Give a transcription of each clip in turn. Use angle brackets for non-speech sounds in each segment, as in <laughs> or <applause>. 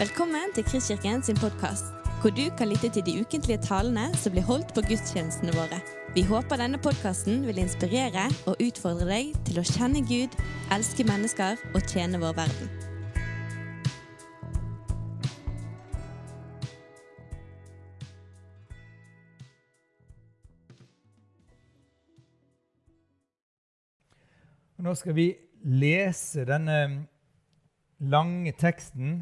Velkommen til Kristkirken sin podkast, hvor du kan lytte til de ukentlige talene som blir holdt på gudstjenestene våre. Vi håper denne podkasten vil inspirere og utfordre deg til å kjenne Gud, elske mennesker og tjene vår verden. Nå skal vi lese denne lange teksten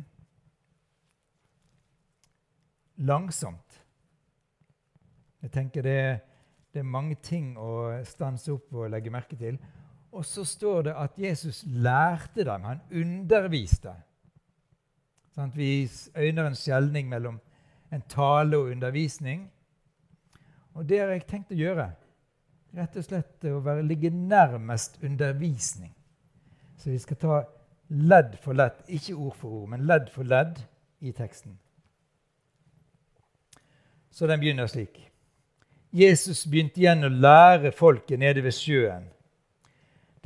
langsomt. Jeg tenker det, det, er mange ting å stanse opp og legge merke til. Og så står det at Jesus lærte dem. Han underviste. Sånn, vi øyner en skjelning mellom en tale og undervisning. Og det har jeg tenkt å gjøre. Rett og slett å være, ligge nærmest undervisning. Så vi skal ta ledd for ledd, ikke ord for ord, men ledd for ledd i teksten. Så den begynner slik. Jesus begynte igjen å lære folket nede ved sjøen.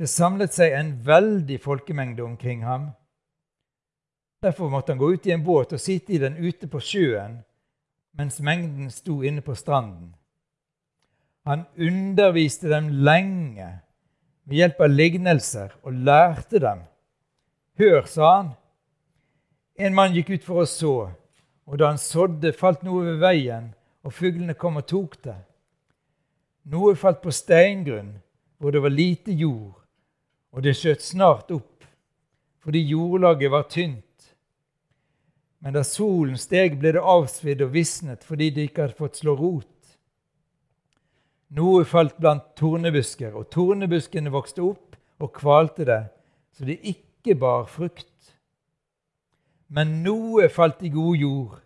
Det samlet seg en veldig folkemengde omkring ham. Derfor måtte han gå ut i en båt og sitte i den ute på sjøen, mens mengden sto inne på stranden. Han underviste dem lenge ved hjelp av lignelser og lærte dem. Hør, sa han. En mann gikk ut for å så, og da han sådde, falt noe ved veien og fuglene kom og tok det. Noe falt på steingrunn, hvor det var lite jord, og det skjøt snart opp, fordi jordlaget var tynt. Men da solen steg, ble det avsvidd og visnet fordi det ikke hadde fått slå rot. Noe falt blant tornebusker, og tornebuskene vokste opp og kvalte det, så det ikke bar frukt. Men noe falt i god jord.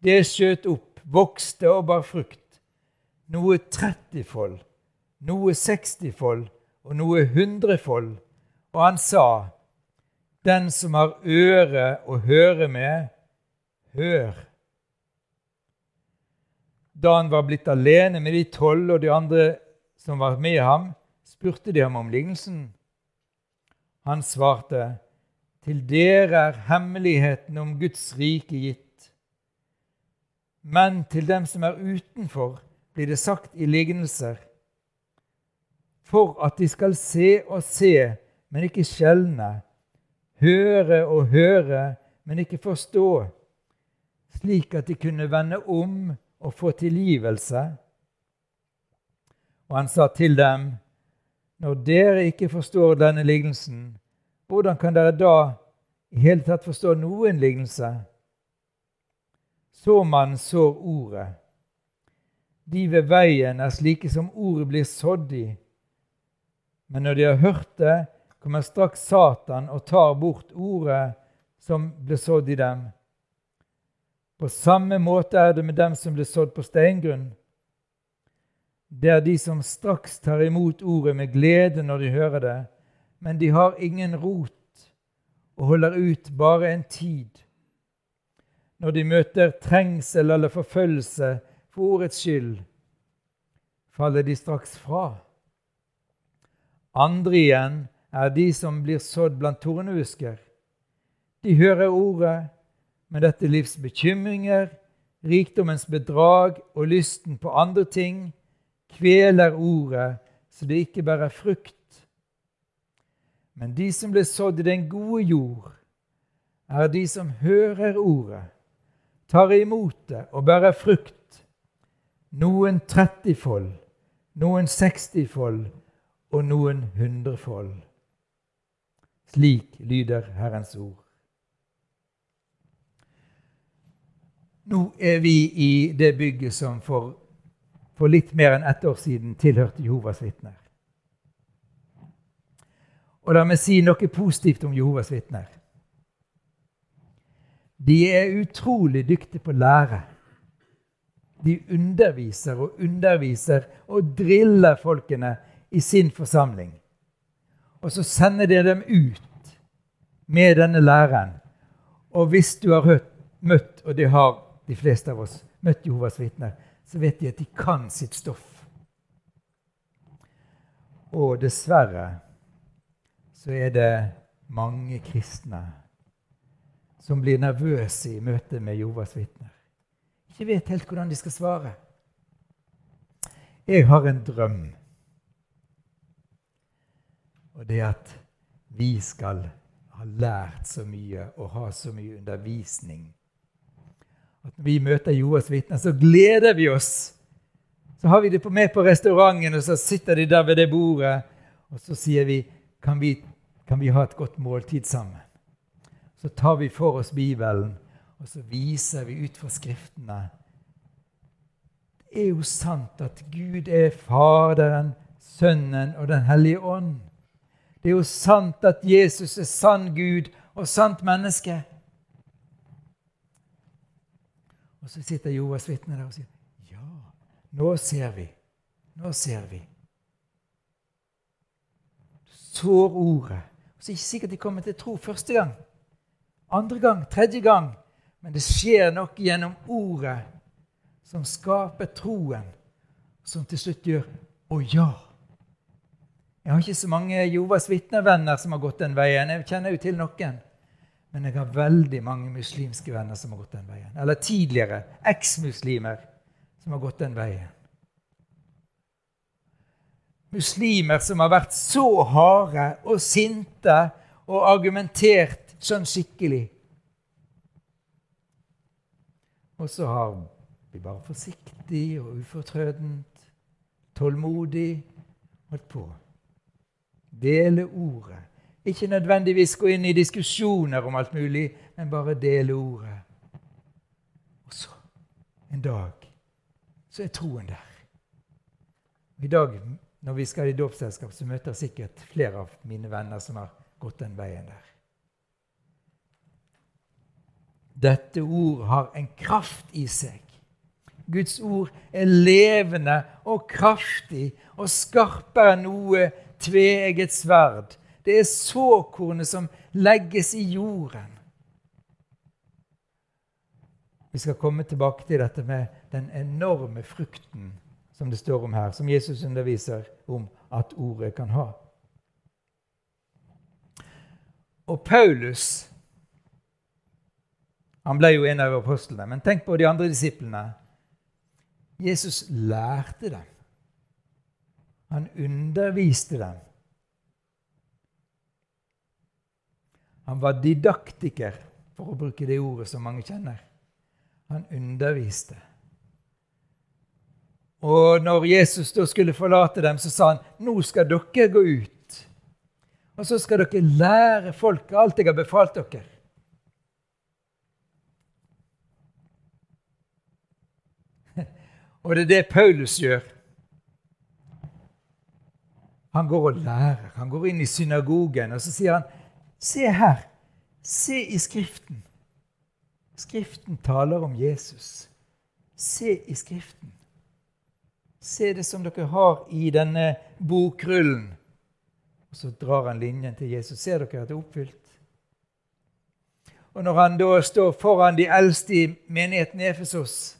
Det skjøt opp vokste og bar frukt. Noe trettifold, noe sekstifold og noe hundrefold. Og han sa, Den som har øre å høre med, hør. Da han var blitt alene med de tolv og de andre som var med ham, spurte de ham om lignelsen. Han svarte, Til dere er hemmeligheten om Guds rike gitt men til dem som er utenfor, blir det sagt i lignelser, for at de skal se og se, men ikke skjelne, høre og høre, men ikke forstå, slik at de kunne vende om og få tilgivelse. Og han sa til dem, når dere ikke forstår denne lignelsen, hvordan kan dere da i hele tatt forstå noen lignelse? Så man sår ordet. De ved veien er slike som ordet blir sådd i. Men når de har hørt det, kommer straks Satan og tar bort ordet som ble sådd i dem. På samme måte er det med dem som ble sådd på steingrunn. Det er de som straks tar imot ordet med glede når de hører det, men de har ingen rot og holder ut bare en tid når de møter trengsel eller forfølgelse for ordets skyld, faller de straks fra. Andre igjen er de som blir sådd blant tornehusker. De hører ordet, men dette livs bekymringer, rikdommens bedrag og lysten på andre ting kveler ordet så det ikke bærer frukt. Men de som blir sådd i den gode jord, er de som hører ordet tar imot det og bærer frukt, noen trettifold, noen sekstifold og noen hundrefold. Slik lyder Herrens ord. Nå er vi i det bygget som for, for litt mer enn ett år siden tilhørte Jehovas vitner. Og la meg si noe positivt om Jehovas vitner. De er utrolig dyktige på å lære. De underviser og underviser og driller folkene i sin forsamling. Og så sender de dem ut med denne læreren. Og hvis du har møtt, og det har de fleste av oss, møtt Jehovas vitner, så vet de at de kan sitt stoff. Og dessverre så er det mange kristne som blir nervøse i møte med Jovas vitner. Ikke vet helt hvordan de skal svare. Jeg har en drøm. Og det er at vi skal ha lært så mye og ha så mye undervisning. At når vi møter Joas vitner, så gleder vi oss. Så har vi det med på restauranten, og så sitter de der ved det bordet, og så sier vi kan vi, kan vi ha et godt måltid sammen? Så tar vi for oss Bibelen, og så viser vi ut fra Skriftene. Det er jo sant at Gud er Faderen, Sønnen og Den hellige ånd. Det er jo sant at Jesus er sann Gud og sant menneske. Og så sitter Joas vitne der og sier, 'Ja, nå ser vi. Nå ser vi.' Sår ordet. Og så er ikke sikkert de kommer til tro første gang, andre gang, tredje gang. Men det skjer noe gjennom ordet som skaper troen, som til slutt gjør 'Å ja'. Jeg har ikke så mange Jovas vitnevenner som har gått den veien. Jeg kjenner jo til noen. Men jeg har veldig mange muslimske venner som har gått den veien. Eller tidligere eksmuslimer som har gått den veien. Muslimer som har vært så harde og sinte og argumentert sånn skikkelig. Og så har vi bare forsiktig og ufortrødent, tålmodig holdt på. Dele ordet. Ikke nødvendigvis gå inn i diskusjoner om alt mulig, men bare dele ordet. Og så, en dag, så er troen der. I dag, når vi skal i dåpsselskap, så møter sikkert flere av mine venner som har gått den veien der. Dette ord har en kraft i seg. Guds ord er levende og kraftig og skarpere enn noe tveegget sverd. Det er såkornet som legges i jorden. Vi skal komme tilbake til dette med den enorme frukten som det står om her, som Jesus underviser om at ordet kan ha. Og Paulus han ble jo en av apostlene, men tenk på de andre disiplene. Jesus lærte dem. Han underviste dem. Han var didaktiker, for å bruke det ordet som mange kjenner. Han underviste. Og når Jesus da skulle forlate dem, så sa han nå skal dere gå ut. Og så skal dere lære folket alt jeg har befalt dere. Og det er det Paulus gjør. Han går og lærer. Han går inn i synagogen, og så sier han, 'Se her. Se i Skriften.' Skriften taler om Jesus. Se i Skriften. Se det som dere har i denne bokrullen. Og så drar han linjen til Jesus. Ser dere at det er oppfylt? Og når han da står foran de eldste i menigheten Efesos,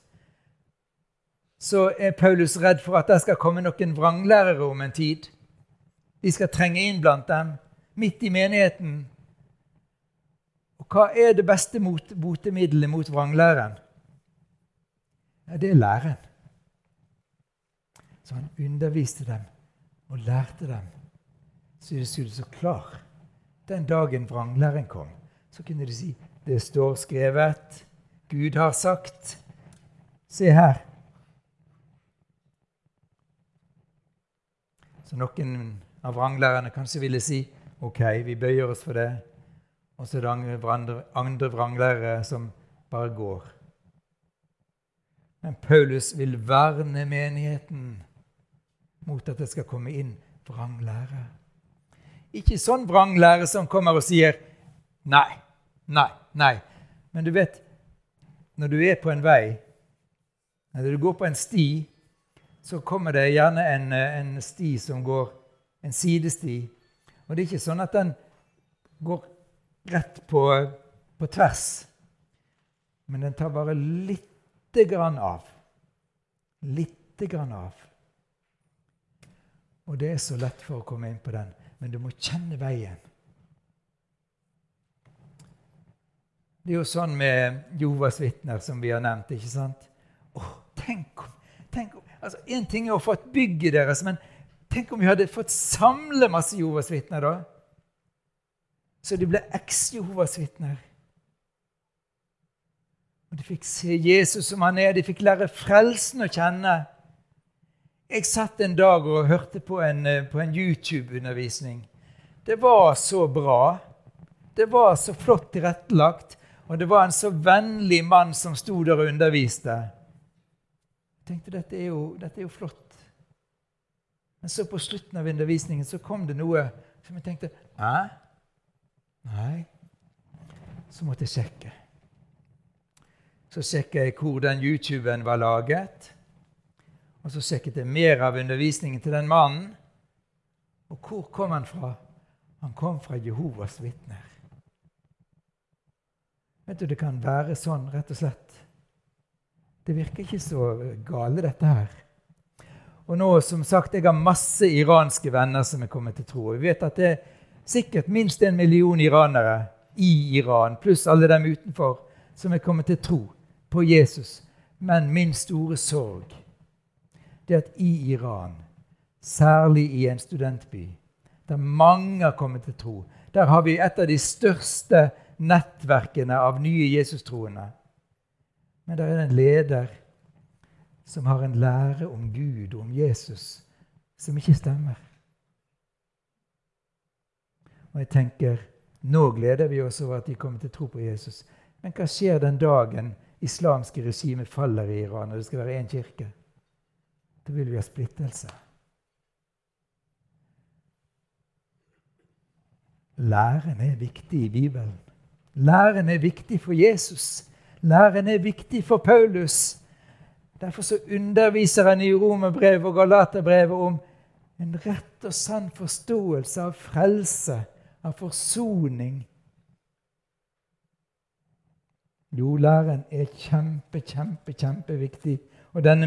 så er Paulus redd for at det skal komme noen vranglærere om en tid. De skal trenge inn blant dem, midt i menigheten. Og hva er det beste mot, botemiddelet mot vranglæren? Ja, det er læren. Så han underviste dem og lærte dem. Så de skulle så klar. Den dagen vranglæren kom, så kunne de si det står skrevet, Gud har sagt. Se her. Så noen av vranglærerne kanskje ville si OK, vi bøyer oss for det. Og så er det andre, andre vranglærere som bare går. Men Paulus vil verne menigheten mot at det skal komme inn vranglære. Ikke sånn vranglære som kommer og sier nei, nei, nei. Men du vet, når du er på en vei, eller du går på en sti, så kommer det gjerne en, en sti som går en sidesti. Og det er ikke sånn at den går rett på, på tvers, men den tar bare lite grann av. Lite grann av. Og det er så lett for å komme inn på den, men du må kjenne veien. Det er jo sånn med Jovas vitner, som vi har nevnt. ikke sant? Åh, tenk om, tenk om altså Én ting er å få et bygget deres, men tenk om vi hadde fått samle masse Jehovas vitner, da? Så de ble eks-Jehovas vitner. Og De fikk se Jesus som han er, de fikk lære frelsen å kjenne. Jeg satt en dag og hørte på en, eh, en YouTube-undervisning. Det var så bra. Det var så flott tilrettelagt. Og det var en så vennlig mann som sto der og underviste. Tenkte dette er jo, dette er jo flott. Men så på slutten av undervisningen så kom det noe som jeg tenkte Æ? Nei. Så måtte jeg sjekke. Så sjekka jeg hvor den YouTuben var laget. Og så sjekket jeg mer av undervisningen til den mannen. Og hvor kom han fra? Han kom fra Jehovas vitner. Vet du, Det kan være sånn, rett og slett. Det virker ikke så gale, dette her. Og nå, som sagt, Jeg har masse iranske venner som er kommet til tro. Vi vet at det er sikkert minst en million iranere i Iran, pluss alle dem utenfor, som er kommet til tro på Jesus. Men min store sorg det er at i Iran, særlig i en studentby, der mange har kommet til tro, der har vi et av de største nettverkene av nye Jesus-troende. Men det er en leder som har en lære om Gud og om Jesus som ikke stemmer. Og jeg tenker nå gleder vi oss over at de kommer til å tro på Jesus. Men hva skjer den dagen islamske regimet faller i Iran, og det skal være én kirke? Da vil vi ha splittelse. Læren er viktig i Bibelen. Læren er viktig for Jesus. Læren er viktig for Paulus. Derfor så underviser han i Romerbrevet og Galaterbrevet om en rett og sann forståelse av frelse, av forsoning. Jo, læren er kjempe, kjempe, kjempeviktig. Og denne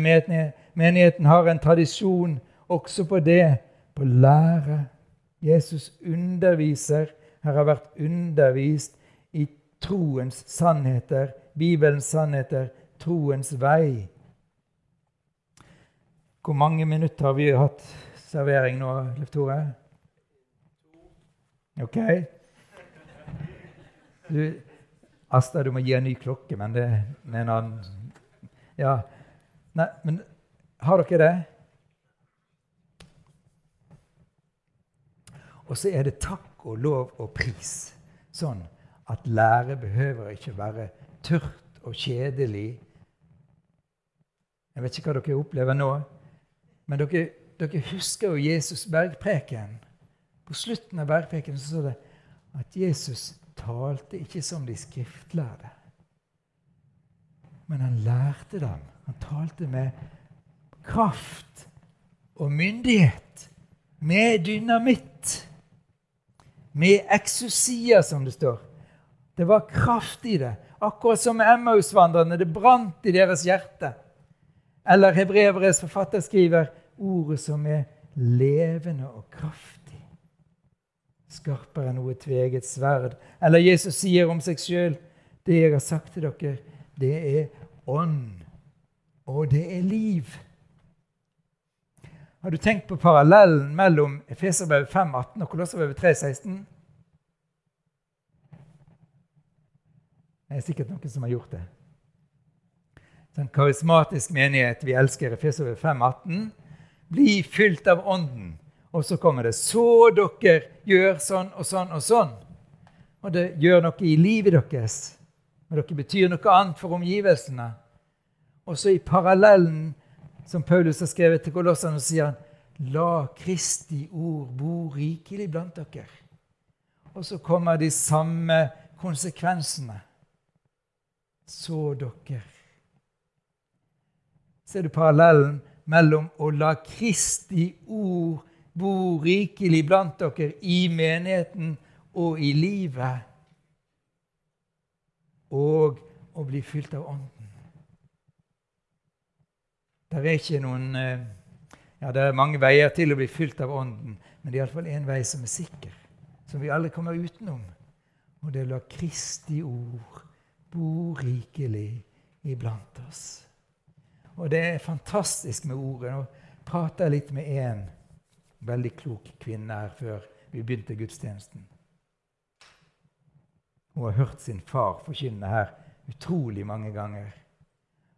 menigheten har en tradisjon også på det, på lære. Jesus underviser. Her har vært undervist i troens sannheter, Bibelens sannheter, troens vei. Hvor mange minutter har vi hatt servering nå, Leif Tore? OK. Du, Asta, du må gi en ny klokke, men det er en annen Ja. Nei, men har dere det? Og så er det takk og lov og pris. Sånn at lære behøver ikke være tørt og kjedelig. Jeg vet ikke hva dere opplever nå, men dere, dere husker jo Jesus' bergpreken. På slutten av bergpreken så står det at Jesus talte ikke som de skriftlærde. Men han lærte dem. Han talte med kraft og myndighet. Med dynamitt. Med eksosia, som det står. Det var kraft i det. Akkurat som Emmaus-vandrerne. Det brant i deres hjerte. Eller hebreveres forfatter skriver ordet som er levende og kraftig. Skarpere enn noe tveget sverd. Eller Jesus sier om seg sjøl det jeg har sagt til dere, det er ånd, og det er liv. Har du tenkt på parallellen mellom Efeserbrevet 5,18 og Kolosserbrevet 3,16? Det er sikkert noen som har gjort det. Sånn karismatisk menighet vi elsker, Efeserbrevet 5,18. Bli fylt av Ånden. Og så kommer det Så dere gjør sånn og sånn og sånn. Og det gjør noe i livet deres. Men dere betyr noe annet for omgivelsene. Og så i parallellen som Paulus har skrevet til kolossene, sier han La Kristi ord bo rikelig blant dere. Og så kommer de samme konsekvensene så dere. Ser du parallellen mellom å la Kristi ord bo rikelig blant dere i menigheten og i livet, og å bli fylt av Ånden? Det er ikke noen eh, ja, Det er mange veier til å bli fylt av Ånden, men det er iallfall én vei som er sikker, som vi aldri kommer utenom. Og det er å la Kristi ord bo rikelig iblant oss. Og det er fantastisk med ordet. Nå prater jeg litt med en veldig klok kvinne her før vi begynte gudstjenesten. Hun har hørt sin far forkynne her utrolig mange ganger.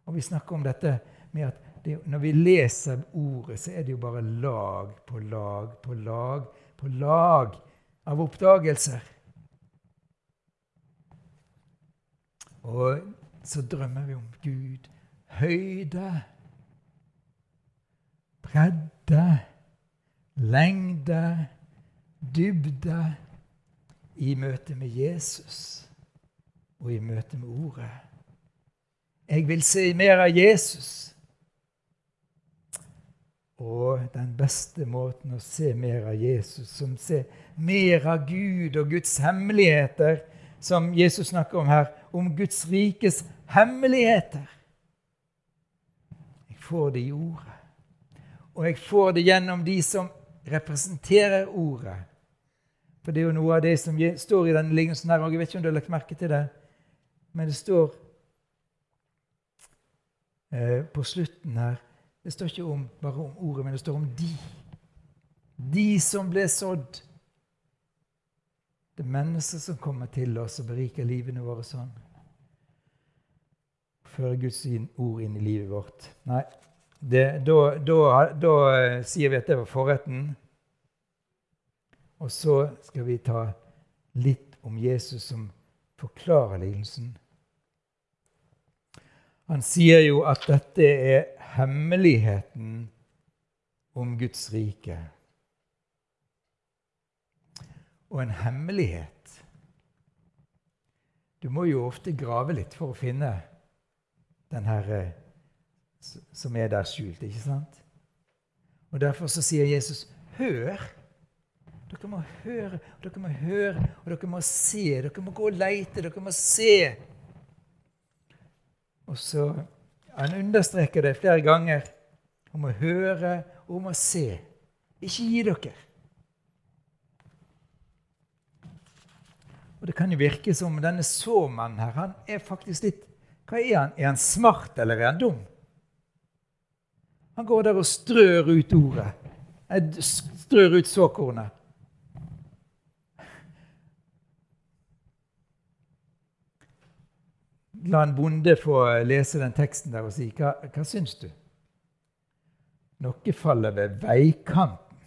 Og vi snakker om dette med at det, når vi leser ordet, så er det jo bare lag på lag på lag på lag av oppdagelser. Og så drømmer vi om Gud. Høyde, bredde, lengde, dybde i møte med Jesus og i møte med Ordet. Jeg vil se mer av Jesus. Og den beste måten å se mer av Jesus, som ser mer av Gud og Guds hemmeligheter, som Jesus snakker om her, om Guds rikes hemmeligheter. Jeg får det i ordet. Og jeg får det gjennom de som representerer ordet. For det er jo noe av det som står i denne lignelsen her, og jeg vet ikke om du har lagt merke til det, men det står eh, på slutten her det står ikke om, bare om ordet, men det står om de. De som ble sådd. Det er mennesker som kommer til oss og beriker livene våre sånn. Fører Guds ord inn i livet vårt. Nei, det, da, da, da, eh, sier vi at det var forretten. Og så skal vi ta litt om Jesus som forklarer lidelsen. Han sier jo at dette er hemmeligheten om Guds rike. Og en hemmelighet Du må jo ofte grave litt for å finne den her eh, som er der skjult, ikke sant? Og Derfor så sier Jesus, 'Hør'. Dere må høre, og dere må høre, og dere må se. Dere må gå og leite, dere må se. Og så han understreker det flere ganger om å høre og om å se. Ikke gi dere. Og Det kan jo virke som denne såmannen her, han er faktisk litt Hva er han? Er han smart, eller er han dum? Han går der og strør ut ordet. Strør ut såkornet. la en bonde få lese den teksten der og si hva, hva syns du? Noe faller ved veikanten.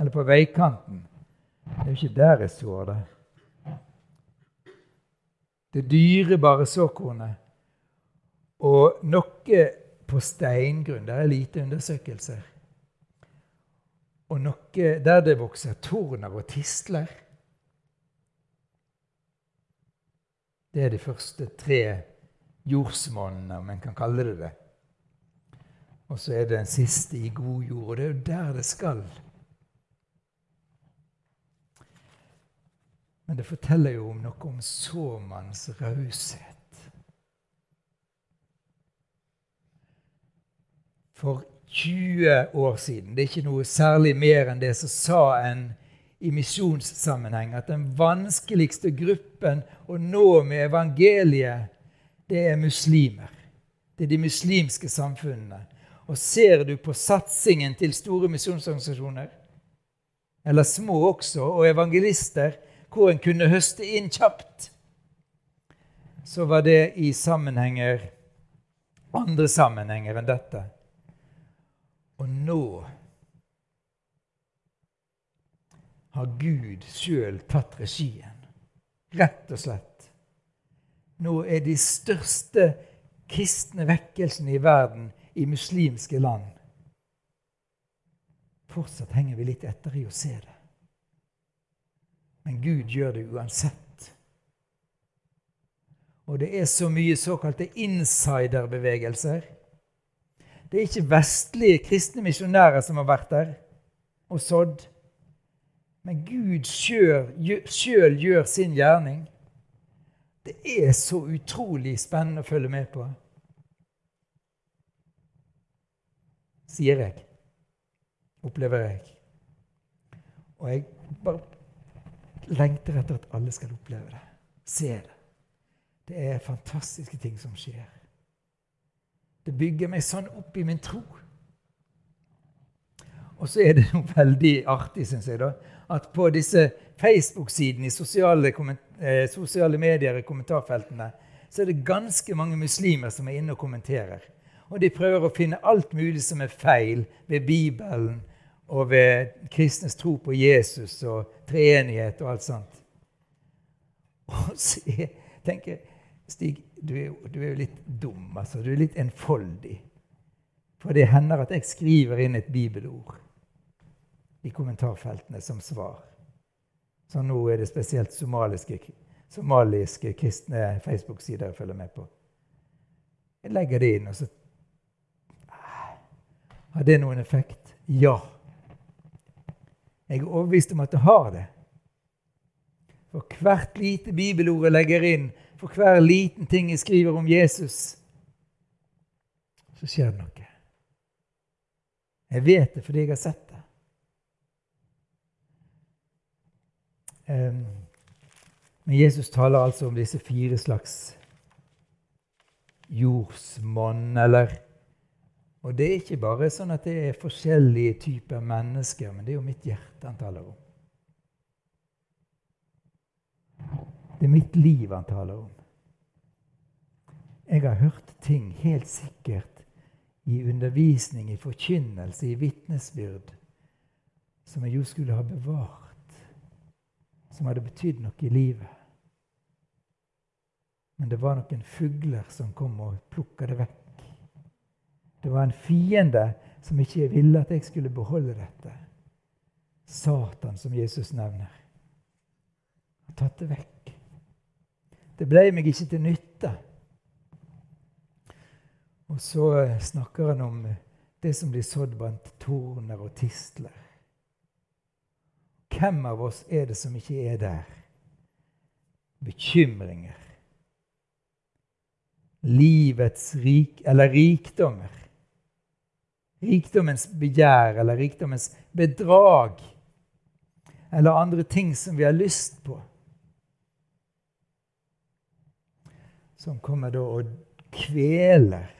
Eller på veikanten. Det er jo ikke der jeg sår det. Det dyrebare såkornet. Og noe på steingrunn. Der er lite undersøkelser. Og noe der det vokser torner og tistler. Det er de første tre jordsmonnene, om en kan kalle det det. Og så er det den siste i god jord, og det er jo der det skal. Men det forteller jo om noe om såmanns raushet. For 20 år siden, det er ikke noe særlig mer enn det, så sa en i misjonssammenheng at den vanskeligste gruppen å nå med evangeliet, det er muslimer. Det er de muslimske samfunnene. Og ser du på satsingen til store misjonsorganisasjoner, eller små også, og evangelister, hvor en kunne høste inn kjapt, så var det i sammenhenger, andre sammenhenger enn dette. Og nå har Gud sjøl tatt regien. Rett og slett. Nå er de største kristne vekkelsene i verden i muslimske land. Fortsatt henger vi litt etter i å se det. Men Gud gjør det uansett. Og det er så mye såkalte insiderbevegelser. Det er ikke vestlige kristne misjonærer som har vært der og sådd. Men Gud sjøl gjør sin gjerning. Det er så utrolig spennende å følge med på. Sier jeg. Opplever jeg. Og jeg bare lengter etter at alle skal oppleve det. Se det. Det er fantastiske ting som skjer. Det bygger meg sånn opp i min tro. Og så er det noe veldig artig, syns jeg, da, at på disse Facebook-sidene i sosiale, eh, sosiale medier i kommentarfeltene så er det ganske mange muslimer som er inne og kommenterer. Og de prøver å finne alt mulig som er feil ved Bibelen og ved kristnes tro på Jesus og treenighet og alt sånt. Og <laughs> så jeg tenker Stig, du er, du er jo litt dum. altså. Du er litt enfoldig. For det hender at jeg skriver inn et bibelord i kommentarfeltene som svar. Så nå er det spesielt somaliske, somaliske kristne Facebook-sider jeg følger med på. Jeg legger det inn, og så Har det noen effekt? Ja. Jeg er overbevist om at det har det. For hvert lite bibelord jeg legger inn, for hver liten ting jeg skriver om Jesus, så skjer det noe. Jeg vet det fordi jeg har sett det. Men Jesus taler altså om disse fire slags jordsmonn, eller Og det er ikke bare sånn at det er forskjellige typer mennesker, men det er jo mitt hjerte han taler om. Det er mitt liv han taler om. Jeg har hørt ting helt sikkert i undervisning, i forkynnelse, i vitnesbyrd, som jeg jo skulle ha bevart, som hadde betydd noe i livet. Men det var noen fugler som kom og plukka det vekk. Det var en fiende som ikke ville at jeg skulle beholde dette. Satan, som Jesus nevner. Har tatt det vekk. Det ble meg ikke til nytte. Og så eh, snakker han om eh, det som blir sådd blant torner og tistler. Hvem av oss er det som ikke er der? Bekymringer. Livets rik, eller rikdommer. Rikdommens begjær eller rikdommens bedrag. Eller andre ting som vi har lyst på. som kommer da og kveler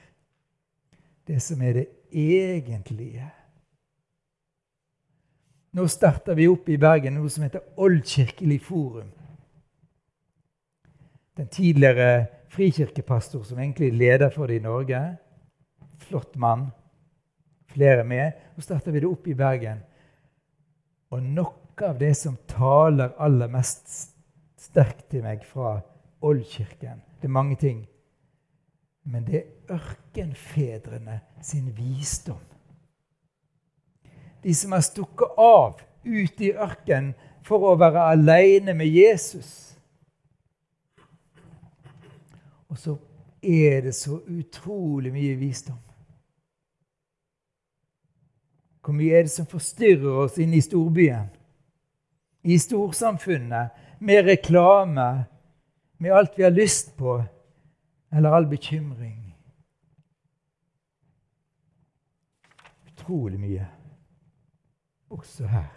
det som er det egentlige. Nå starter vi opp i Bergen noe som heter Oldkirkelig forum. Den tidligere frikirkepastor som egentlig er leder for det i Norge. Flott mann. Flere med. Nå starter vi det opp i Bergen. Og noe av det som taler aller mest sterkt til meg fra Oldkirken, det er mange ting. Men det er ørkenfedrene sin visdom. De som har stukket av ut i ørkenen for å være alene med Jesus. Og så er det så utrolig mye visdom. Hvor mye er det som forstyrrer oss inne i storbyen? I storsamfunnet, med reklame, med alt vi har lyst på, eller all bekymring. Utrolig mye. Også her.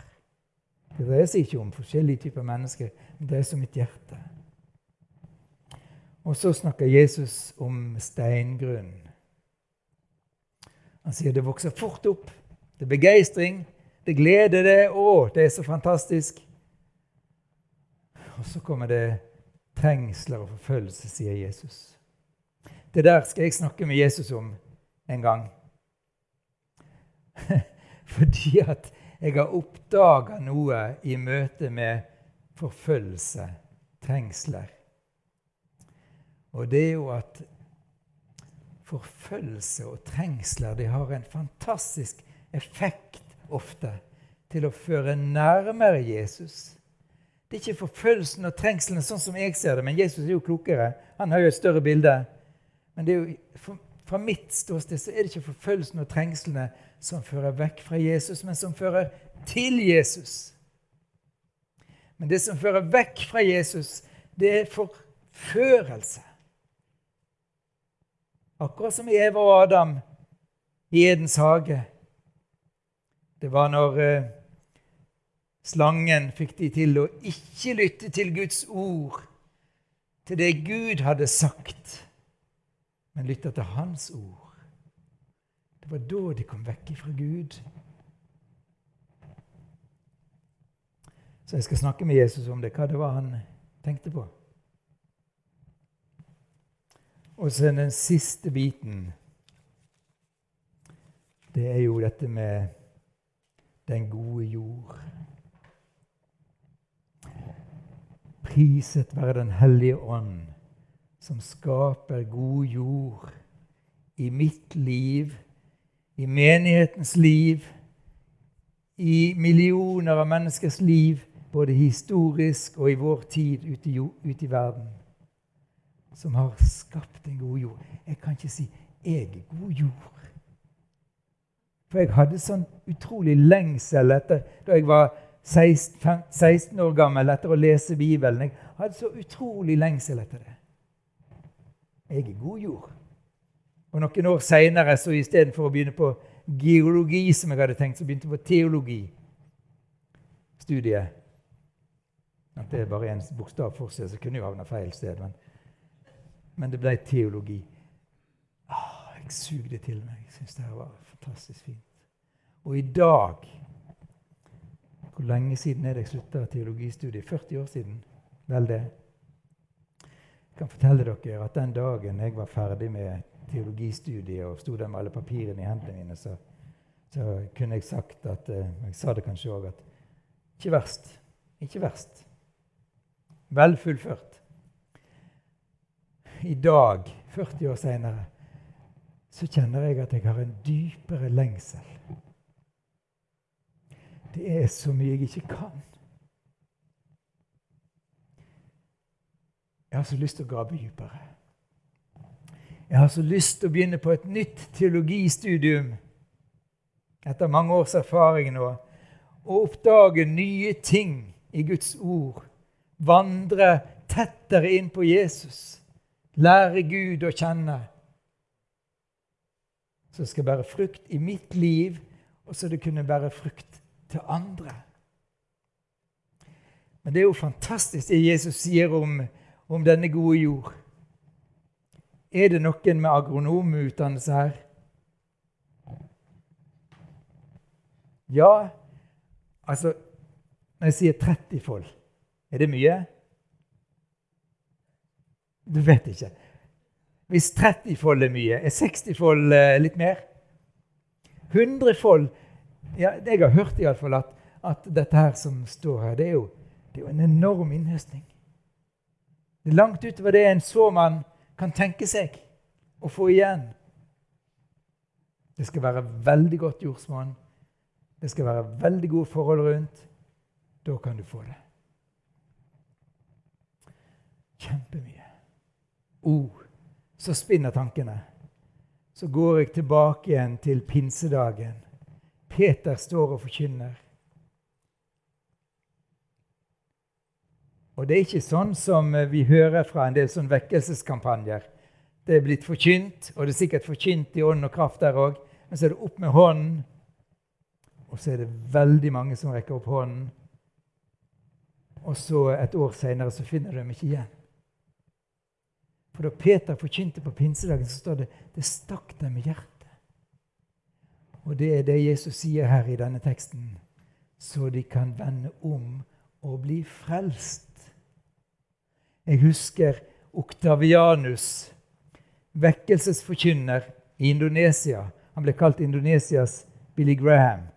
Det dreier seg ikke om forskjellige typer mennesker, men det dreier seg om mitt hjerte. Og så snakker Jesus om steingrunn. Han sier det vokser fort opp. Det er begeistring, det gleder det. Å, det er så fantastisk. Og så kommer det trengsler og forfølgelse, sier Jesus. Det der skal jeg snakke med Jesus om en gang. <laughs> Fordi at jeg har oppdaga noe i møte med forfølgelse, trengsler. Og det er jo at forfølgelse og trengsler de har en fantastisk effekt ofte til å føre nærmere Jesus. Det er ikke forfølgelsen og trengselen sånn som jeg ser det, men Jesus er jo klokere. Han har jo et større bilde. Men jo, fra mitt ståsted så er det ikke forfølgelsen og trengslene som fører vekk fra Jesus, men som fører til Jesus. Men det som fører vekk fra Jesus, det er forførelse. Akkurat som Eva og Adam i Edens hage. Det var når eh, Slangen fikk de til å ikke lytte til Guds ord, til det Gud hadde sagt, men lytte til Hans ord. Det var da de kom vekk fra Gud. Så jeg skal snakke med Jesus om det, hva det var han tenkte på. Og så den siste biten. Det er jo dette med den gode jord. Priset være Den hellige ånd, som skaper god jord i mitt liv, i menighetens liv, i millioner av menneskers liv, både historisk og i vår tid ute i, ute i verden, som har skapt en god jord. Jeg kan ikke si 'jeg er god jord'. For jeg hadde sånn utrolig lengsel etter da jeg var 16, 16 år gammel etter å lese Bibelen. Jeg hadde så utrolig lengsel etter det. Jeg er god jord. Og Noen år seinere, istedenfor å begynne på geologi, som jeg hadde tenkt, så begynte jeg på teologistudiet. At det er bare én bokstav for seg, så kunne jo havna feil sted. Men, men, det ble teologi. Ah, jeg sugde til meg. Jeg syns det var fantastisk fint. Og i dag Hvor lenge siden er det jeg slutta teologistudiet? 40 år siden? Vel, det. Jeg kan fortelle dere at den dagen jeg var ferdig med teologistudiet og sto der med alle papirene i hendene mine, så, så kunne jeg sagt at eh, Jeg sa det kanskje òg at ikke verst. Ikke verst. Vel fullført. I dag, 40 år seinere, så kjenner jeg at jeg har en dypere lengsel. Det er så mye jeg ikke kan. Jeg har så lyst til å grave dypere. Jeg har så lyst til å begynne på et nytt teologistudium etter mange års erfaring nå, og oppdage nye ting i Guds ord. Vandre tettere inn på Jesus. Lære Gud å kjenne. Så skal bære frukt i mitt liv, og så det kunne bære frukt til andre. Men det er jo fantastisk det Jesus sier om, om denne gode jord. Er det noen med agronomutdannelse her? Ja, altså Når jeg sier 30 folk, er det mye? Du vet ikke. Hvis 30-fold er mye, er 60-fold eh, litt mer? 100-fold ja, Jeg har hørt iallfall at, at dette her som står her, det er jo, det er jo en enorm innhøstning. Det er langt utover det en såmann kan tenke seg å få igjen. Det skal være veldig godt jordsmonn. Det skal være veldig gode forhold rundt. Da kan du få det. Kjempemye. Ord. Så spinner tankene. Så går jeg tilbake igjen til pinsedagen. Peter står og forkynner. Og det er ikke sånn som vi hører fra en del sånn vekkelseskampanjer. Det er blitt forkynt, og det er sikkert forkynt i ånd og kraft der òg. Men så er det opp med hånden, og så er det veldig mange som rekker opp hånden. Og så et år seinere så finner du dem ikke igjen. For da Peter forkynte på pinsedagen, så står det det stakk dem i hjertet. Og det er det Jesus sier her i denne teksten. Så de kan vende om og bli frelst. Jeg husker Oktavianus, vekkelsesforkynner i Indonesia. Han ble kalt Indonesias Billy Graham.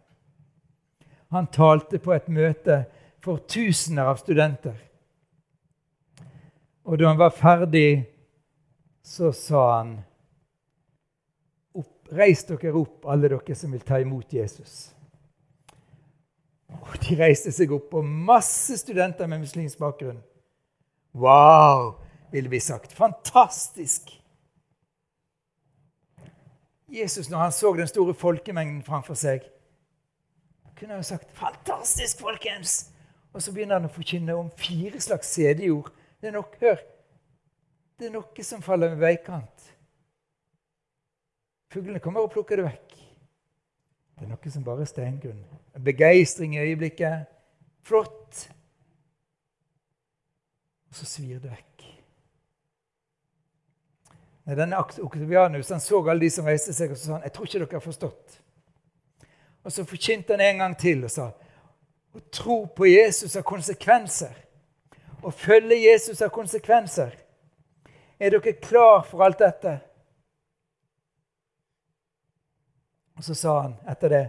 Han talte på et møte for tusener av studenter. Og da han var ferdig, så sa han Reis dere opp, alle dere som vil ta imot Jesus. Og de reiste seg opp, og masse studenter med muslimsk bakgrunn. Wow, ville vi sagt. Fantastisk! Jesus, når han så den store folkemengden framfor seg, kunne han sagt 'Fantastisk, folkens!' Og så begynner han å forkynne om fire slags CD-ord. Det er nok, hør, det er noe som faller med veikant. Fuglene kommer og plukker det vekk. Det er noe som bare er steingrunn. Begeistring i øyeblikket. Flott. Og så svir det vekk. Når denne Oktavianus han så alle de som reiste seg, og så sa han, 'Jeg tror ikke dere har forstått.' Og så forkynte han en gang til og sa, 'Å tro på Jesus har konsekvenser.' Å følge Jesus har konsekvenser. Er dere klar for alt dette? Og så sa han etter det,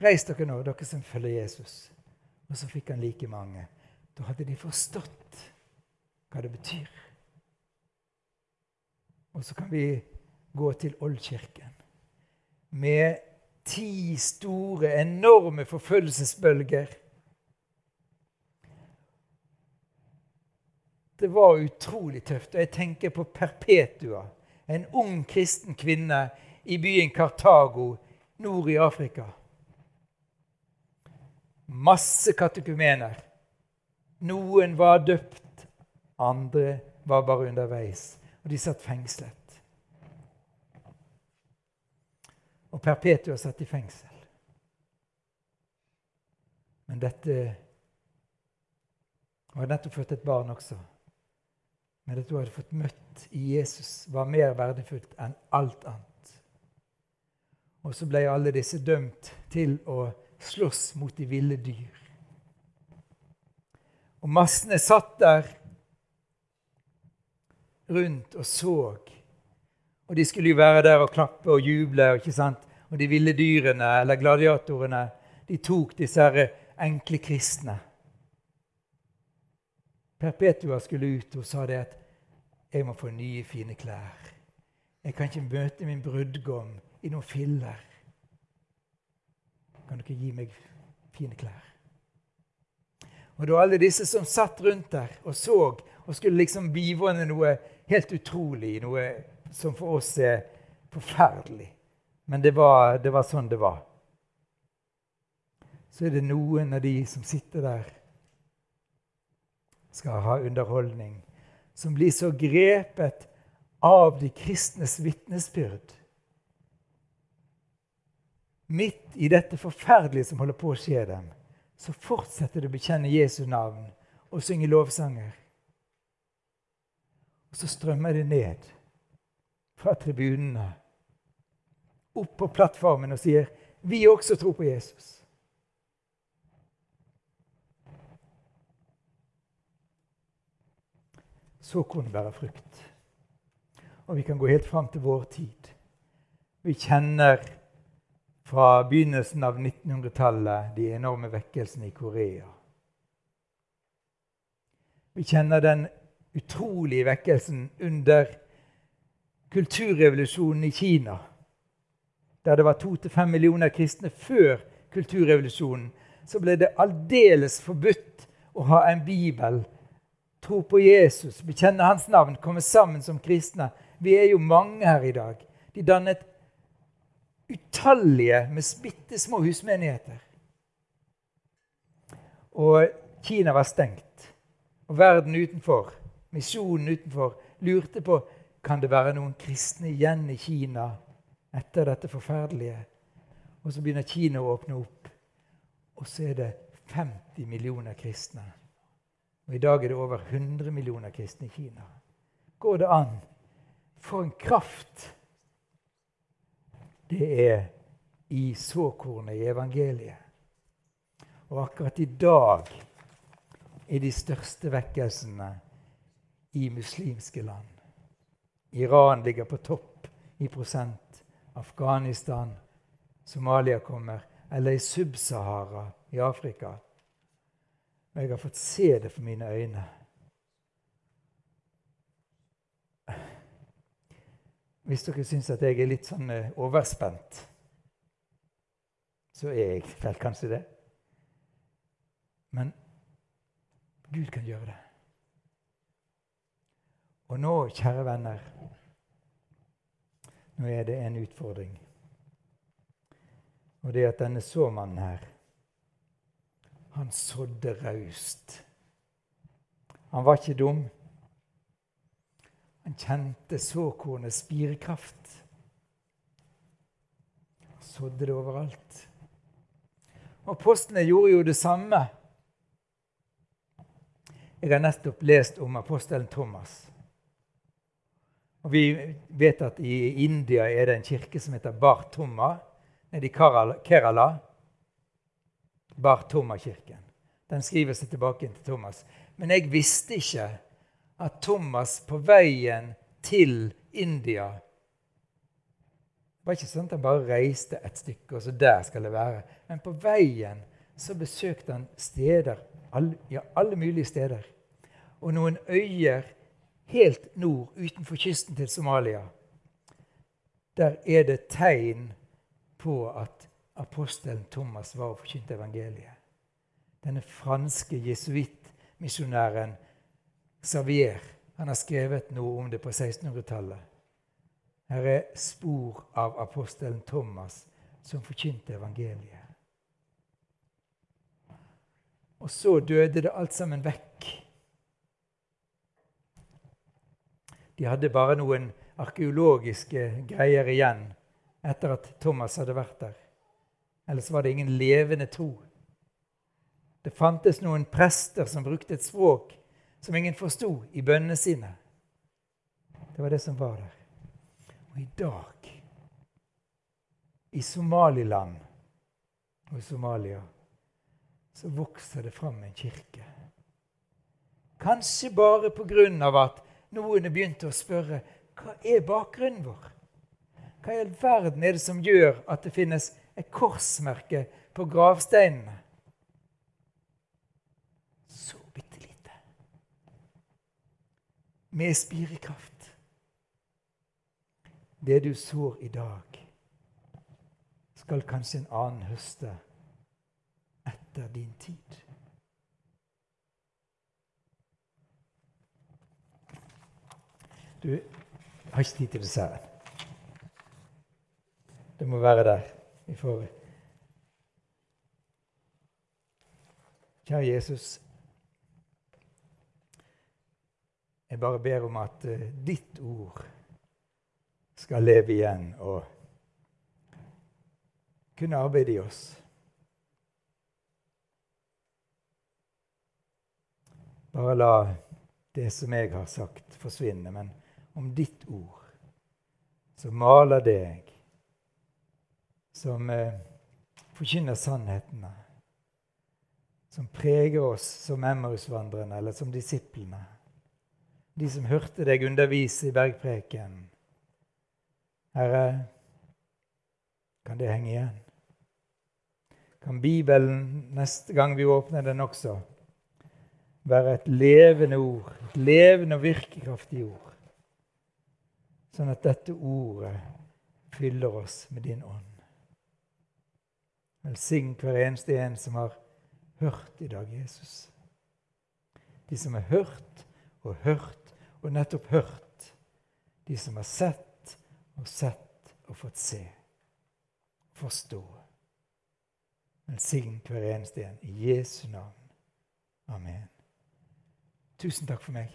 'Reis dere nå, dere som følger Jesus.' Og så fikk han like mange. Da hadde de forstått hva det betyr. Og så kan vi gå til Oldkirken med ti store, enorme forfølgelsesbølger. Det var utrolig tøft. Og jeg tenker på Perpetua, en ung kristen kvinne i byen Kartago nord i Afrika. Masse katekumener. Noen var døpt, andre var bare underveis og de satt fengslet. Og Perpetua satt i fengsel. Men dette Hun har nettopp født et barn også. Men at hun hadde fått møtt i Jesus, var mer verdifullt enn alt annet. Og så ble alle disse dømt til å slåss mot de ville dyr. Og massene satt der rundt og så. Og de skulle jo være der og klappe og juble. ikke sant? Og de ville dyrene, eller gladiatorene, de tok disse enkle kristne. Perpetua skulle ut og sa det at 'jeg må få nye, fine klær'. 'Jeg kan ikke møte min brudgom i noen filler.' 'Kan dere gi meg fine klær?' Og var alle disse som satt rundt der og så og skulle liksom bivåne noe helt utrolig, noe som for oss er forferdelig. Men det var, det var sånn det var. Så er det noen av de som sitter der, skal ha underholdning, som blir så grepet av de kristnes vitnesbyrd. Midt i dette forferdelige som holder på å skje dem, så fortsetter de å bekjenne Jesu navn og synge lovsanger. Og så strømmer det ned fra tribunene opp på plattformen og sier vi også tror på Jesus. Så kunne bære frukt. Og vi kan gå helt fram til vår tid. Vi kjenner fra begynnelsen av 1900-tallet de enorme vekkelsene i Korea. Vi kjenner den utrolige vekkelsen under kulturrevolusjonen i Kina, der det var to til fem millioner kristne før kulturrevolusjonen, så ble det aldeles forbudt å ha en bibel, tro på Jesus, bekjenne hans navn, komme sammen som kristne. Vi er jo mange her i dag. De dannet utallige med bitte små husmenigheter. Og Kina var stengt, og verden utenfor misjonen utenfor, lurte på kan det være noen kristne igjen i Kina etter dette forferdelige. Og så begynner Kina å åpne opp, og så er det 50 millioner kristne. Og i dag er det over 100 millioner kristne i Kina. Går det an? For en kraft det er i såkornet i evangeliet. Og akkurat i dag er de største vekkelsene i muslimske land. Iran ligger på topp i prosent. Afghanistan, Somalia kommer. Eller i Sub-Sahara i Afrika. Og jeg har fått se det for mine øyne. Hvis dere syns at jeg er litt sånn eh, overspent, så er jeg vel kanskje det. Men Gud kan gjøre det. Og nå, kjære venner, nå er det en utfordring. Og det er at denne såmannen her, han sådde raust. Han var ikke dum. Han kjente såkornets spirekraft. Han sådde det overalt. Og Apostlene gjorde jo det samme. Jeg har nettopp lest om apostelen Thomas. Og Vi vet at i India er det en kirke som heter Bar Tomma, nede i Kerala. Bar Tomma-kirken. Den skriver seg tilbake til Thomas. Men jeg visste ikke at Thomas på veien til India Det var ikke sånn at han bare reiste et stykke, og så der skal det være. Men på veien så besøkte han steder, alle, ja, alle mulige steder. Og noen øyer helt nord utenfor kysten til Somalia. Der er det tegn på at apostelen Thomas var og forkynte evangeliet. Denne franske jesuittmisjonæren Xavier han har skrevet noe om det på 1600-tallet. Her er spor av apostelen Thomas som forkynte evangeliet. Og så døde det alt sammen vekk. De hadde bare noen arkeologiske greier igjen etter at Thomas hadde vært der. Ellers var det ingen levende tro. Det fantes noen prester som brukte et språk som ingen forsto i bønnene sine. Det var det som var der. Og i dag, i Somaliland og i Somalia, så vokser det fram en kirke. Kanskje bare på grunn av at noen begynte begynt å spørre hva er bakgrunnen vår? Hva i all verden er det som gjør at det finnes et korsmerke på gravsteinene? med spirekraft. Det du sår i dag, skal kanskje en annen høste etter din tid. Du har ikke tid til desserten. Det må være der. Vi får Kjære Jesus. Jeg bare ber om at uh, ditt ord skal leve igjen og kunne arbeide i oss. Bare la det som jeg har sagt, forsvinne. Men om ditt ord, som maler deg, som eh, forkynner sannhetene, som preger oss som Emmausvandrerne eller som disiplene de som hørte deg undervise i bergpreken. Herre, kan det henge igjen? Kan Bibelen neste gang vi åpner den også, være et levende ord, et levende og virkekraftig ord, sånn at dette ordet fyller oss med din ånd. Velsign hver eneste en som har hørt i dag, Jesus. De som har hørt og hørt og nettopp hørt de som har sett og sett og fått se, forstå. Velsign hver eneste en i Jesu navn. Amen. Tusen takk for meg.